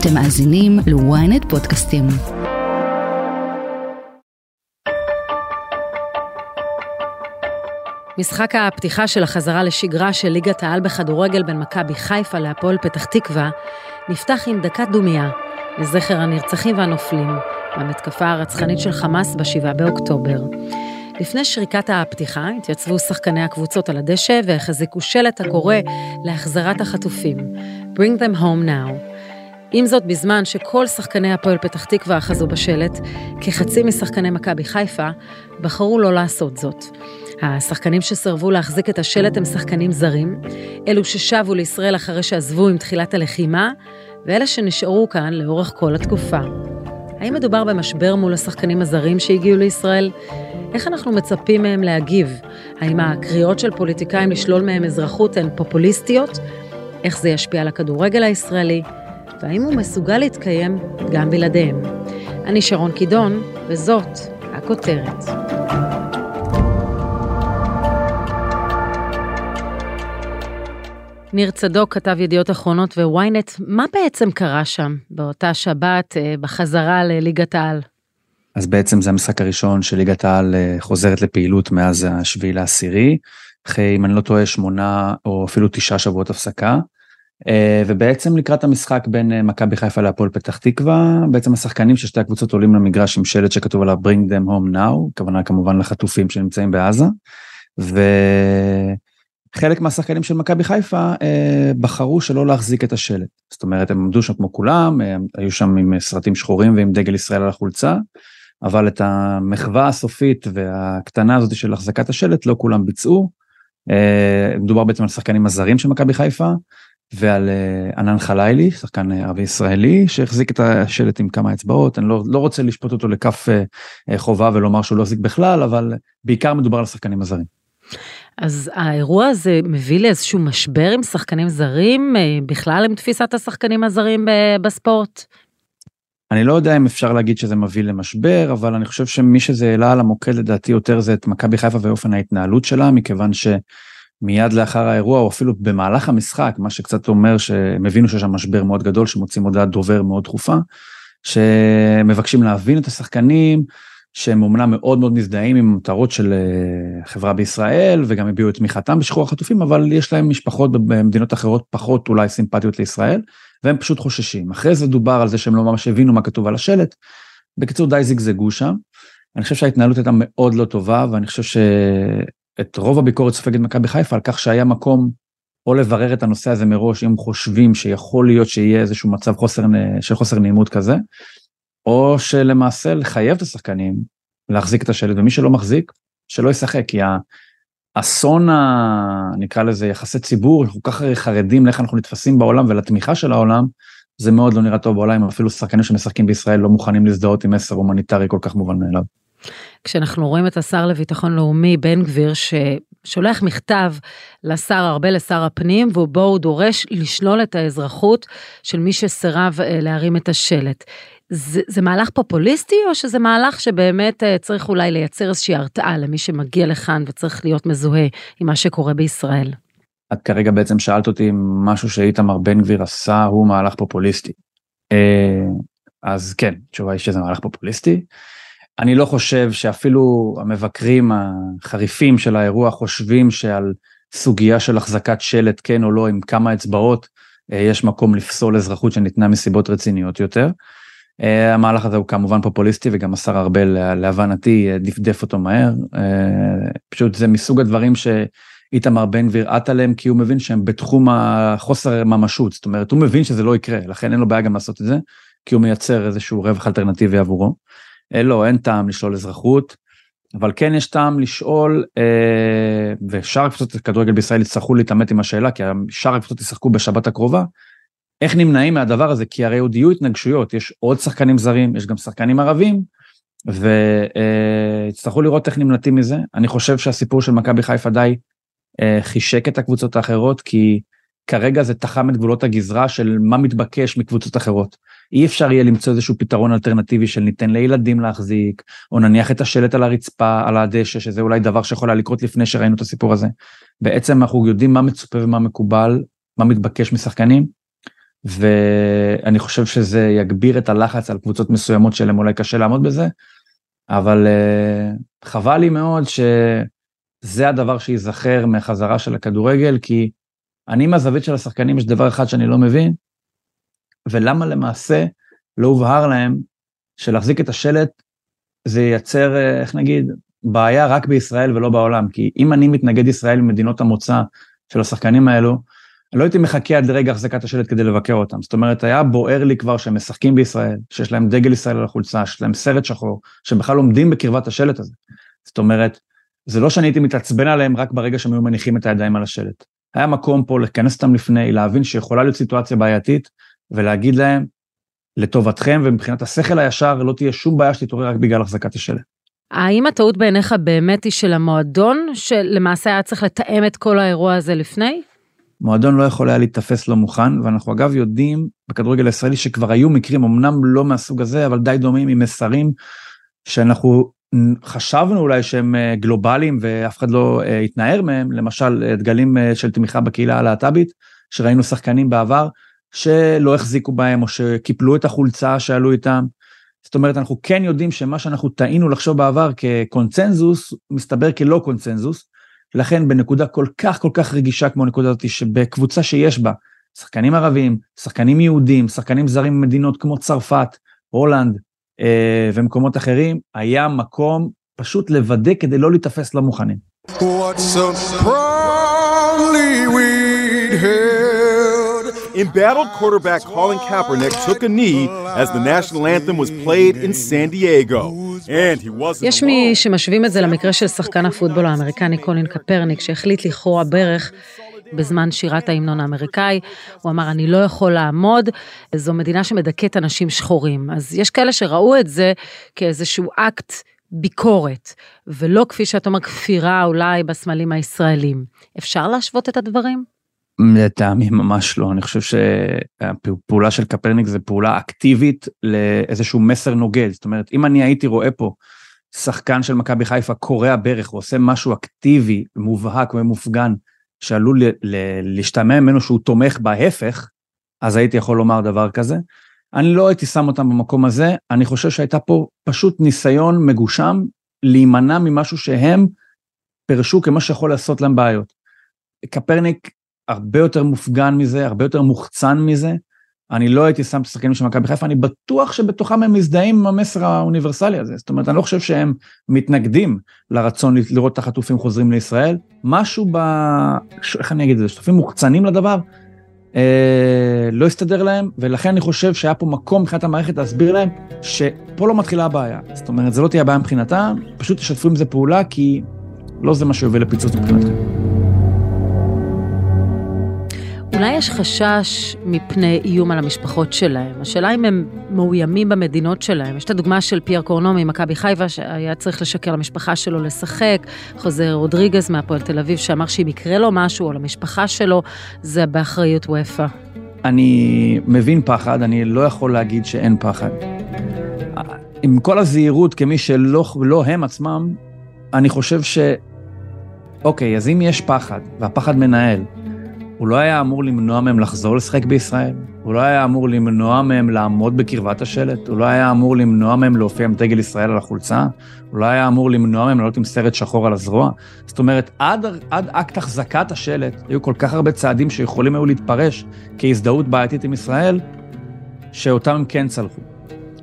אתם מאזינים ל-ynet פודקאסטים. משחק הפתיחה של החזרה לשגרה של ליגת העל בכדורגל בין מכבי חיפה להפועל פתח תקווה נפתח עם דקת דומייה לזכר הנרצחים והנופלים במתקפה הרצחנית של חמאס ב-7 באוקטובר. לפני שריקת הפתיחה התייצבו שחקני הקבוצות על הדשא והחזיקו שלט הקורא להחזרת החטופים, Bring them home now. עם זאת, בזמן שכל שחקני הפועל פתח תקווה אחזו בשלט, כחצי משחקני מכבי חיפה בחרו לא לעשות זאת. השחקנים שסרבו להחזיק את השלט הם שחקנים זרים, אלו ששבו לישראל אחרי שעזבו עם תחילת הלחימה, ואלה שנשארו כאן לאורך כל התקופה. האם מדובר במשבר מול השחקנים הזרים שהגיעו לישראל? איך אנחנו מצפים מהם להגיב? האם הקריאות של פוליטיקאים לשלול מהם אזרחות הן פופוליסטיות? איך זה ישפיע על הכדורגל הישראלי? והאם הוא מסוגל להתקיים גם בלעדיהם? אני שרון קידון, וזאת הכותרת. ניר צדוק כתב ידיעות אחרונות וויינט, מה בעצם קרה שם באותה שבת אה, בחזרה לליגת העל? אז בעצם זה המשחק הראשון של ליגת העל אה, חוזרת לפעילות מאז השביעי לעשירי, אחרי אם אני לא טועה שמונה או אפילו תשעה שבועות הפסקה. אה, ובעצם לקראת המשחק בין מכבי חיפה להפועל פתח תקווה, בעצם השחקנים של שתי הקבוצות עולים למגרש עם שלט שכתוב עליו bring them home now, כוונה כמובן לחטופים שנמצאים בעזה. ו... חלק מהשחקנים של מכבי חיפה אה, בחרו שלא להחזיק את השלט. זאת אומרת, הם עמדו שם כמו כולם, היו שם עם סרטים שחורים ועם דגל ישראל על החולצה, אבל את המחווה הסופית והקטנה הזאת של החזקת השלט לא כולם ביצעו. אה, מדובר בעצם על שחקנים הזרים של מכבי חיפה, ועל אה, ענן חלילי, שחקן אה, ערבי ישראלי, שהחזיק את השלט עם כמה אצבעות. אני לא, לא רוצה לשפוט אותו לכף אה, חובה ולומר שהוא לא החזיק בכלל, אבל בעיקר מדובר על השחקנים הזרים. אז האירוע הזה מביא לאיזשהו משבר עם שחקנים זרים, בכלל עם תפיסת השחקנים הזרים בספורט? אני לא יודע אם אפשר להגיד שזה מביא למשבר, אבל אני חושב שמי שזה העלה על המוקד לדעתי יותר זה את מכבי חיפה ואופן ההתנהלות שלה, מכיוון שמיד לאחר האירוע, או אפילו במהלך המשחק, מה שקצת אומר שהם הבינו שיש שם משבר מאוד גדול, שמוצאים הודעת דובר מאוד דחופה, שמבקשים להבין את השחקנים, שהם אומנם מאוד מאוד מזדהים עם מטרות של אה, חברה בישראל וגם הביעו את תמיכתם בשחרור החטופים, אבל יש להם משפחות במדינות אחרות פחות אולי סימפטיות לישראל, והם פשוט חוששים. אחרי זה דובר על זה שהם לא ממש הבינו מה כתוב על השלט. בקיצור, די זגזגו שם. אני חושב שההתנהלות הייתה מאוד לא טובה, ואני חושב שאת רוב הביקורת סופגת מכבי חיפה על כך שהיה מקום או לברר את הנושא הזה מראש, אם חושבים שיכול להיות שיהיה איזשהו מצב חוסר, של חוסר נעימות כזה. או שלמעשה לחייב את השחקנים להחזיק את השלט, ומי שלא מחזיק, שלא ישחק, כי האסון, ה... נקרא לזה יחסי ציבור, אנחנו כל כך חרדים לאיך אנחנו נתפסים בעולם ולתמיכה של העולם, זה מאוד לא נראה טוב בעולם, אפילו שחקנים שמשחקים בישראל לא מוכנים להזדהות עם מסר הומניטרי כל כך מובן מאליו. כשאנחנו רואים את השר לביטחון לאומי בן גביר ששולח מכתב לשר ארבל לשר הפנים ובו הוא דורש לשלול את האזרחות של מי שסירב אה, להרים את השלט. זה, זה מהלך פופוליסטי או שזה מהלך שבאמת uh, צריך אולי לייצר איזושהי הרתעה למי שמגיע לכאן וצריך להיות מזוהה עם מה שקורה בישראל? את כרגע בעצם שאלת אותי אם משהו שאיתמר בן גביר עשה הוא מהלך פופוליסטי. Uh, אז כן, התשובה היא שזה מהלך פופוליסטי. אני לא חושב שאפילו המבקרים החריפים של האירוע חושבים שעל סוגיה של החזקת שלט כן או לא עם כמה אצבעות uh, יש מקום לפסול אזרחות שניתנה מסיבות רציניות יותר. אה, המהלך הזה הוא כמובן פופוליסטי וגם השר ארבל להבנתי דפדף אותו מהר. אה, פשוט זה מסוג הדברים שאיתמר בן גביר עט עליהם כי הוא מבין שהם בתחום החוסר ממשות, זאת אומרת הוא מבין שזה לא יקרה, לכן אין לו בעיה גם לעשות את זה, כי הוא מייצר איזשהו רווח אלטרנטיבי עבורו. אה, לא, אין טעם לשלול אזרחות, אבל כן יש טעם לשאול, ושאר הקבוצות כדורגל בישראל יצטרכו להתעמת עם השאלה, כי שאר הקבוצות ישחקו בשבת הקרובה, איך נמנעים מהדבר הזה? כי הרי עוד יהיו התנגשויות, יש עוד שחקנים זרים, יש גם שחקנים ערבים, ויצטרכו לראות איך נמלטים מזה. אני חושב שהסיפור של מכבי חיפה די אה, חישק את הקבוצות האחרות, כי כרגע זה תחם את גבולות הגזרה של מה מתבקש מקבוצות אחרות. אי אפשר יהיה למצוא איזשהו פתרון אלטרנטיבי של ניתן לילדים להחזיק, או נניח את השלט על הרצפה, על הדשא, שזה אולי דבר שיכול היה לקרות לפני שראינו את הסיפור הזה. בעצם אנחנו יודעים מה מצופה ומה מקובל, מה מתבקש משחקנים, ואני חושב שזה יגביר את הלחץ על קבוצות מסוימות שלהם אולי קשה לעמוד בזה, אבל uh, חבל לי מאוד שזה הדבר שייזכר מהחזרה של הכדורגל, כי אני מהזווית של השחקנים יש דבר אחד שאני לא מבין, ולמה למעשה לא הובהר להם שלהחזיק את השלט זה ייצר, אה, איך נגיד, בעיה רק בישראל ולא בעולם, כי אם אני מתנגד ישראל ממדינות המוצא של השחקנים האלו, לא הייתי מחכה עד לרגע החזקת השלט כדי לבקר אותם. זאת אומרת, היה בוער לי כבר שהם משחקים בישראל, שיש להם דגל ישראל על החולצה, שיש להם סרט שחור, שהם בכלל עומדים בקרבת השלט הזה. זאת אומרת, זה לא שאני הייתי מתעצבן עליהם רק ברגע שהם היו מניחים את הידיים על השלט. היה מקום פה לכנס אותם לפני, להבין שיכולה להיות סיטואציה בעייתית, ולהגיד להם, לטובתכם ומבחינת השכל הישר, לא תהיה שום בעיה שתתעורר רק בגלל החזקת השלט. האם הטעות בעיניך באמת היא של המועדון, שלמעשה היה צריך לתאם את כל האירוע הזה לפני? מועדון לא יכול היה להיתפס לא מוכן, ואנחנו אגב יודעים בכדורגל הישראלי שכבר היו מקרים, אמנם לא מהסוג הזה, אבל די דומים עם מסרים שאנחנו חשבנו אולי שהם אה, גלובליים ואף אחד לא אה, התנער מהם, למשל אה, דגלים של תמיכה בקהילה הלהט"בית, שראינו שחקנים בעבר שלא החזיקו בהם או שקיפלו את החולצה שעלו איתם. זאת אומרת, אנחנו כן יודעים שמה שאנחנו טעינו לחשוב בעבר כקונצנזוס, מסתבר כלא קונצנזוס, לכן בנקודה כל כך כל כך רגישה כמו הנקודה הזאת, שבקבוצה שיש בה שחקנים ערבים, שחקנים יהודים, שחקנים זרים ממדינות כמו צרפת, הולנד אה, ומקומות אחרים, היה מקום פשוט לוודא כדי לא להיתפס לא מוכנים. Embattled quarterback Colin Kaepernick took a knee as the national anthem was played in San Diego. יש מי שמשווים את זה למקרה של שחקן הפוטבול האמריקני קולין קפרניק שהחליט לכרוע ברך בזמן שירת ההמנון האמריקאי, הוא אמר אני לא יכול לעמוד, זו מדינה שמדכאת אנשים שחורים. אז יש כאלה שראו את זה כאיזשהו אקט ביקורת, ולא כפי שאת אומר כפירה אולי בסמלים הישראלים. אפשר להשוות את הדברים? לטעמי ממש לא, אני חושב שהפעולה של קפרניק זה פעולה אקטיבית לאיזשהו מסר נוגד, זאת אומרת אם אני הייתי רואה פה שחקן של מכבי חיפה קורע ברך ועושה משהו אקטיבי, מובהק ומופגן, שעלול להשתמע ממנו שהוא תומך בהפך, אז הייתי יכול לומר דבר כזה. אני לא הייתי שם אותם במקום הזה, אני חושב שהייתה פה פשוט ניסיון מגושם להימנע ממשהו שהם פירשו כמה שיכול לעשות להם בעיות. קפרניק הרבה יותר מופגן מזה, הרבה יותר מוחצן מזה. אני לא הייתי שם את השחקנים של מכבי חיפה, אני בטוח שבתוכם הם מזדהים עם המסר האוניברסלי הזה. זאת אומרת, אני לא חושב שהם מתנגדים לרצון לראות את החטופים חוזרים לישראל. משהו ב... איך אני אגיד את זה? שותפים מוחצנים לדבר, אה, לא הסתדר להם, ולכן אני חושב שהיה פה מקום מבחינת המערכת להסביר להם שפה לא מתחילה הבעיה. זאת אומרת, זה לא תהיה הבעיה מבחינתם, פשוט תשתפו עם זה פעולה, כי לא זה מה שיוביל לפיצוץ מבחינתכם. אולי יש חשש מפני איום על המשפחות שלהם. השאלה אם הם מאוימים במדינות שלהם. יש את הדוגמה של פייר קורנו ממכבי חיפה, שהיה צריך לשקר למשפחה שלו לשחק, חוזר רודריגז מהפועל תל אביב, שאמר שאם יקרה לו משהו או למשפחה שלו, זה באחריות וופא. אני מבין פחד, אני לא יכול להגיד שאין פחד. עם כל הזהירות, כמי שלא לא הם עצמם, אני חושב ש... אוקיי, אז אם יש פחד, והפחד מנהל, הוא לא היה אמור למנוע מהם לחזור לשחק בישראל, הוא לא היה אמור למנוע מהם לעמוד בקרבת השלט, הוא לא היה אמור למנוע מהם להופיע עם דגל ישראל על החולצה, הוא לא היה אמור למנוע מהם לעלות עם סרט שחור על הזרוע. זאת אומרת, עד, עד אקט החזקת השלט, היו כל כך הרבה צעדים שיכולים היו להתפרש כהזדהות בעייתית עם ישראל, שאותם הם כן צלחו.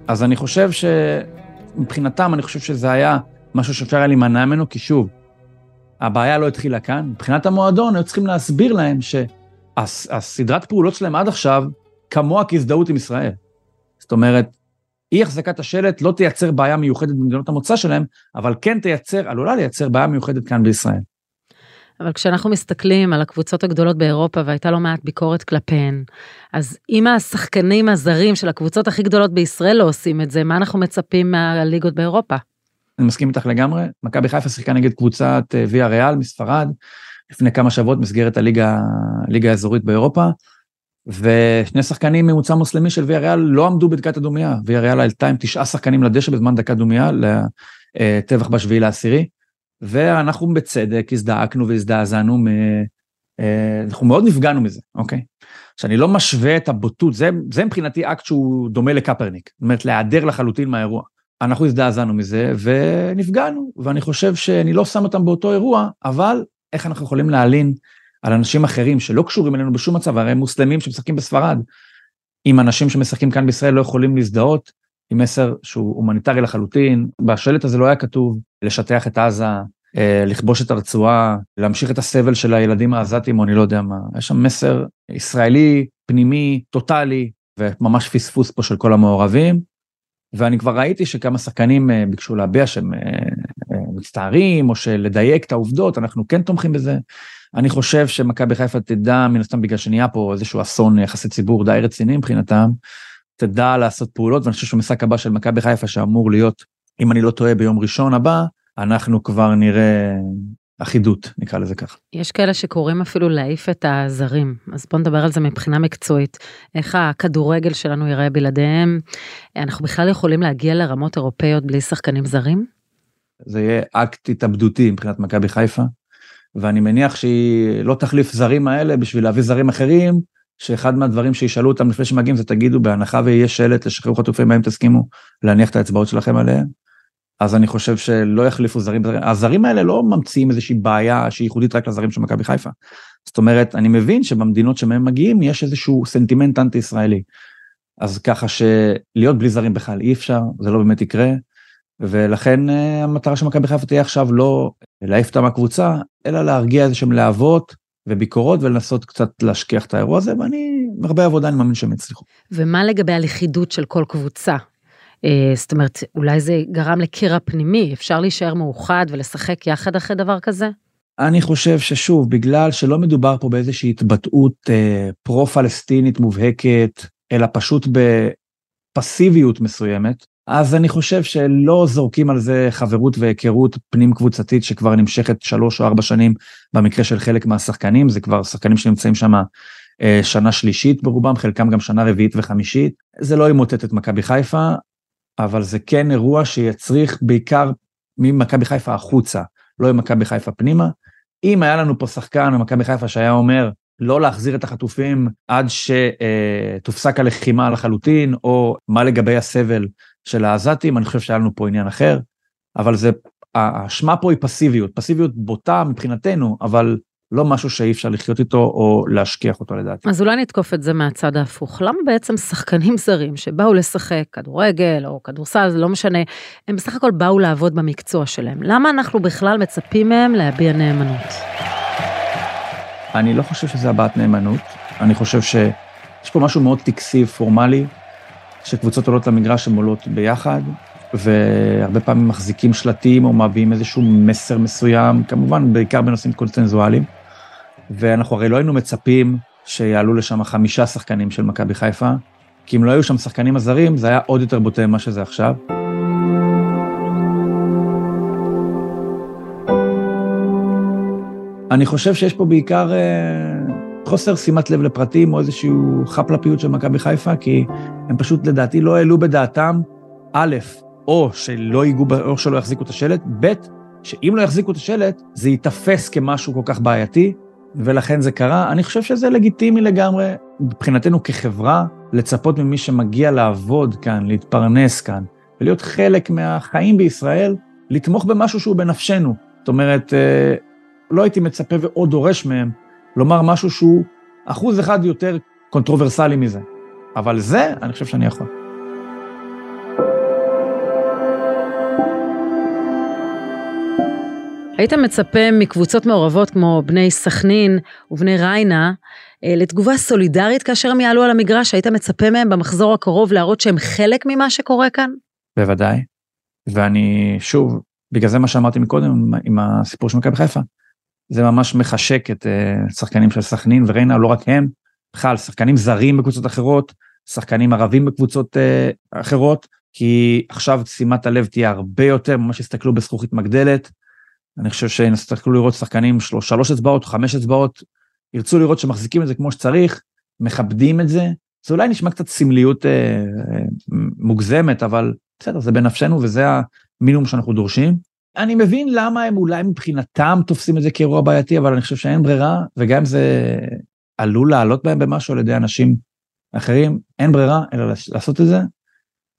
אז אני חושב שמבחינתם, אני חושב שזה היה משהו שאפשר היה להימנע ממנו, כי שוב, הבעיה לא התחילה כאן. מבחינת המועדון, היו צריכים להסביר להם שהסדרת פעולות שלהם עד עכשיו, כמוה כהזדהות עם ישראל. זאת אומרת, אי החזקת השלט לא תייצר בעיה מיוחדת במדינות המוצא שלהם, אבל כן תייצר, עלולה לייצר בעיה מיוחדת כאן בישראל. אבל כשאנחנו מסתכלים על הקבוצות הגדולות באירופה והייתה לא מעט ביקורת כלפיהן, אז אם השחקנים הזרים של הקבוצות הכי גדולות בישראל לא עושים את זה, מה אנחנו מצפים מהליגות באירופה? אני מסכים איתך לגמרי. מכבי חיפה שיחקה נגד קבוצת אה, ויה ריאל מספרד לפני כמה שבועות במסגרת הליגה, הליגה האזורית באירופה, ושני שחקנים ממוצא מוסלמי של ויה ריאל לא עמדו בדקת הדומייה. ויה ריאל עלתה עם תשעה שחקנים לדשא בזמן דקת דומייה לטבח בשביעי לעשירי, ואנחנו בצדק הזדעקנו והזדעזענו אה, אנחנו מאוד נפגענו מזה, אוקיי? שאני לא משווה את הבוטות, זה, זה מבחינתי אקט שהוא דומה לקפרניק, זאת אומרת להיעדר לחלוטין מהאירוע. אנחנו הזדעזענו מזה ונפגענו, ואני חושב שאני לא שם אותם באותו אירוע, אבל איך אנחנו יכולים להלין על אנשים אחרים שלא קשורים אלינו בשום מצב, הרי הם מוסלמים שמשחקים בספרד, אם אנשים שמשחקים כאן בישראל לא יכולים להזדהות עם מסר שהוא הומניטרי לחלוטין, בשלט הזה לא היה כתוב לשטח את עזה, אה, לכבוש את הרצועה, להמשיך את הסבל של הילדים העזתים או אני לא יודע מה, יש שם מסר ישראלי, פנימי, טוטאלי, וממש פספוס פה של כל המעורבים. ואני כבר ראיתי שכמה שחקנים אה, ביקשו להביע שהם אה, מצטערים, או שלדייק את העובדות, אנחנו כן תומכים בזה. אני חושב שמכבי חיפה תדע, מן הסתם בגלל שנהיה פה איזשהו אסון יחסי ציבור די רציני מבחינתם, תדע לעשות פעולות, ואני חושב שהמשחק הבא של מכבי חיפה שאמור להיות, אם אני לא טועה, ביום ראשון הבא, אנחנו כבר נראה אחידות, נקרא לזה ככה. יש כאלה שקוראים אפילו להעיף את הזרים, אז בוא נדבר על זה מבחינה מקצועית. איך הכדורגל שלנו ייראה בלעדיהם? אנחנו בכלל יכולים להגיע לרמות אירופאיות בלי שחקנים זרים? זה יהיה אקט התאבדותי מבחינת מכבי חיפה, ואני מניח שהיא לא תחליף זרים האלה בשביל להביא זרים אחרים, שאחד מהדברים שישאלו אותם לפני שמגיעים זה תגידו בהנחה ויהיה שלט לשחרר חטופים האם תסכימו להניח את האצבעות שלכם עליהם. אז אני חושב שלא יחליפו זרים, הזרים האלה לא ממציאים איזושהי בעיה שהיא ייחודית רק לזרים של מכבי חיפה. זאת אומרת, אני מבין שבמדינות שמהם מגיעים יש איזשהו סנטימנט אנטי ישראלי. אז ככה שלהיות בלי זרים בכלל אי אפשר, זה לא באמת יקרה, ולכן אה, המטרה של מכבי חיפה תהיה עכשיו לא להעיף אותה מהקבוצה, אלא להרגיע איזה שהם להבות וביקורות ולנסות קצת להשכיח את האירוע הזה, ואני, הרבה עבודה אני מאמין שהם יצליחו. ומה לגבי הלכידות של כל קבוצה? אה, זאת אומרת, אולי זה גרם לקרע פנימי, אפשר להישאר מאוחד ולשחק יחד אחרי דבר כזה? אני חושב ששוב, בגלל שלא מדובר פה באיזושהי התבטאות אה, פרו-פלסטינית מובהקת, אלא פשוט בפסיביות מסוימת, אז אני חושב שלא זורקים על זה חברות והיכרות פנים קבוצתית שכבר נמשכת שלוש או ארבע שנים במקרה של חלק מהשחקנים, זה כבר שחקנים שנמצאים שם אה, שנה שלישית ברובם, חלקם גם שנה רביעית וחמישית. זה לא ימוטט את מכבי חיפה, אבל זה כן אירוע שיצריך בעיקר ממכבי חיפה החוצה, לא ממכבי חיפה פנימה. אם היה לנו פה שחקן במכבי חיפה שהיה אומר לא להחזיר את החטופים עד שתופסק הלחימה לחלוטין, או מה לגבי הסבל של העזתים, אני חושב שהיה לנו פה עניין אחר, אבל זה, האשמה פה היא פסיביות, פסיביות בוטה מבחינתנו, אבל לא משהו שאי אפשר לחיות איתו או להשכיח אותו לדעתי. אז אולי נתקוף את זה מהצד ההפוך. למה בעצם שחקנים זרים שבאו לשחק כדורגל או כדורסל, זה לא משנה, הם בסך הכל באו לעבוד במקצוע שלהם. למה אנחנו בכלל מצפים מהם להביע נאמנות? אני לא חושב שזה הבעת נאמנות, אני חושב שיש פה משהו מאוד טקסי, פורמלי, שקבוצות עולות למגרש הן עולות ביחד, והרבה פעמים מחזיקים שלטים או מביאים איזשהו מסר מסוים, כמובן בעיקר בנושאים קונצנזואליים. ואנחנו הרי לא היינו מצפים שיעלו לשם חמישה שחקנים של מכבי חיפה, כי אם לא היו שם שחקנים הזרים, זה היה עוד יותר בוטה ממה שזה עכשיו. אני חושב שיש פה בעיקר אה, חוסר שימת לב לפרטים או איזשהו חפלפיות של מכבי חיפה, כי הם פשוט לדעתי לא העלו בדעתם, א', או שלא ייגעו, או שלא יחזיקו את השלט, ב', שאם לא יחזיקו את השלט, זה ייתפס כמשהו כל כך בעייתי, ולכן זה קרה. אני חושב שזה לגיטימי לגמרי, מבחינתנו כחברה, לצפות ממי שמגיע לעבוד כאן, להתפרנס כאן, ולהיות חלק מהחיים בישראל, לתמוך במשהו שהוא בנפשנו. זאת אומרת, אה, לא הייתי מצפה ועוד דורש מהם לומר משהו שהוא אחוז אחד יותר קונטרוברסלי מזה. אבל זה, אני חושב שאני יכול. היית מצפה מקבוצות מעורבות כמו בני סכנין ובני ריינה אה, לתגובה סולידרית כאשר הם יעלו על המגרש? היית מצפה מהם במחזור הקרוב להראות שהם חלק ממה שקורה כאן? בוודאי. ואני, שוב, בגלל זה מה שאמרתי מקודם עם הסיפור של מכבי חיפה, זה ממש מחשק את uh, שחקנים של סכנין וריינה, לא רק הם, בכלל, שחקנים זרים בקבוצות אחרות, שחקנים ערבים בקבוצות uh, אחרות, כי עכשיו שימת הלב תהיה הרבה יותר, ממש יסתכלו בזכוכית מגדלת. אני חושב שיסתכלו לראות שחקנים של שלוש אצבעות, חמש אצבעות, ירצו לראות שמחזיקים את זה כמו שצריך, מכבדים את זה. זה אולי נשמע קצת סמליות uh, מוגזמת, אבל בסדר, זה בנפשנו וזה המינימום שאנחנו דורשים. אני מבין למה הם אולי מבחינתם תופסים את זה כאירוע בעייתי, אבל אני חושב שאין ברירה, וגם אם זה עלול לעלות בהם במשהו על ידי אנשים אחרים, אין ברירה אלא לעשות את זה,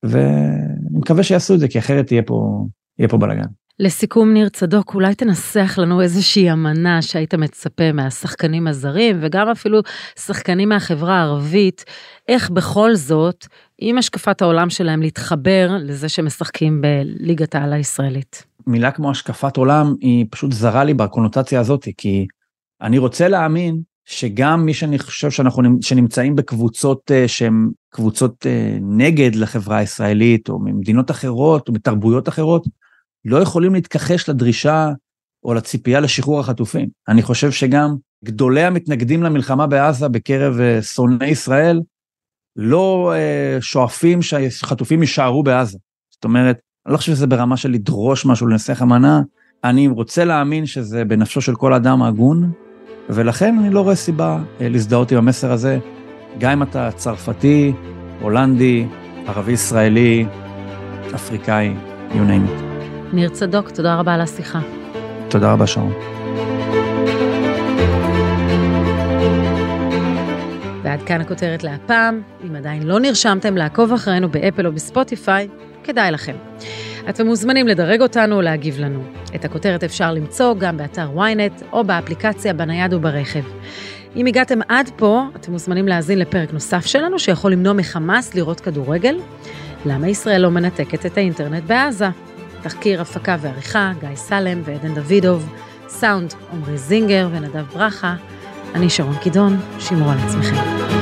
ואני מקווה שיעשו את זה, כי אחרת יהיה פה, יהיה פה בלאגן. לסיכום, ניר צדוק, אולי תנסח לנו איזושהי אמנה שהיית מצפה מהשחקנים הזרים, וגם אפילו שחקנים מהחברה הערבית, איך בכל זאת, עם השקפת העולם שלהם, להתחבר לזה שמשחקים בליגת העל הישראלית. מילה כמו השקפת עולם היא פשוט זרה לי בקונוטציה הזאת, כי אני רוצה להאמין שגם מי שאני חושב שאנחנו שנמצאים בקבוצות אה, שהן קבוצות אה, נגד לחברה הישראלית, או ממדינות אחרות, או מתרבויות אחרות, לא יכולים להתכחש לדרישה או לציפייה לשחרור החטופים. אני חושב שגם גדולי המתנגדים למלחמה בעזה בקרב אה, שונאי ישראל, לא שואפים שהחטופים יישארו בעזה. זאת אומרת, אני לא חושב שזה ברמה של לדרוש משהו לנסח אמנה, אני רוצה להאמין שזה בנפשו של כל אדם הגון, ולכן אני לא רואה סיבה אה, להזדהות עם המסר הזה, גם אם אתה צרפתי, הולנדי, ערבי-ישראלי, אפריקאי, you name it. ניר צדוק, תודה רבה על השיחה. תודה רבה, שרון. ועד כאן הכותרת להפעם. אם עדיין לא נרשמתם לעקוב אחרינו באפל או בספוטיפיי, כדאי לכם. אתם מוזמנים לדרג אותנו או להגיב לנו. את הכותרת אפשר למצוא גם באתר ynet או באפליקציה בנייד וברכב. אם הגעתם עד פה, אתם מוזמנים להאזין לפרק נוסף שלנו שיכול למנוע מחמאס לראות כדורגל. למה ישראל לא מנתקת את האינטרנט בעזה? תחקיר, הפקה ועריכה, גיא סלם ועדן דוידוב, סאונד, עמרי זינגר ונדב ברכה. אני שרון קידון, שמרו על עצמכם.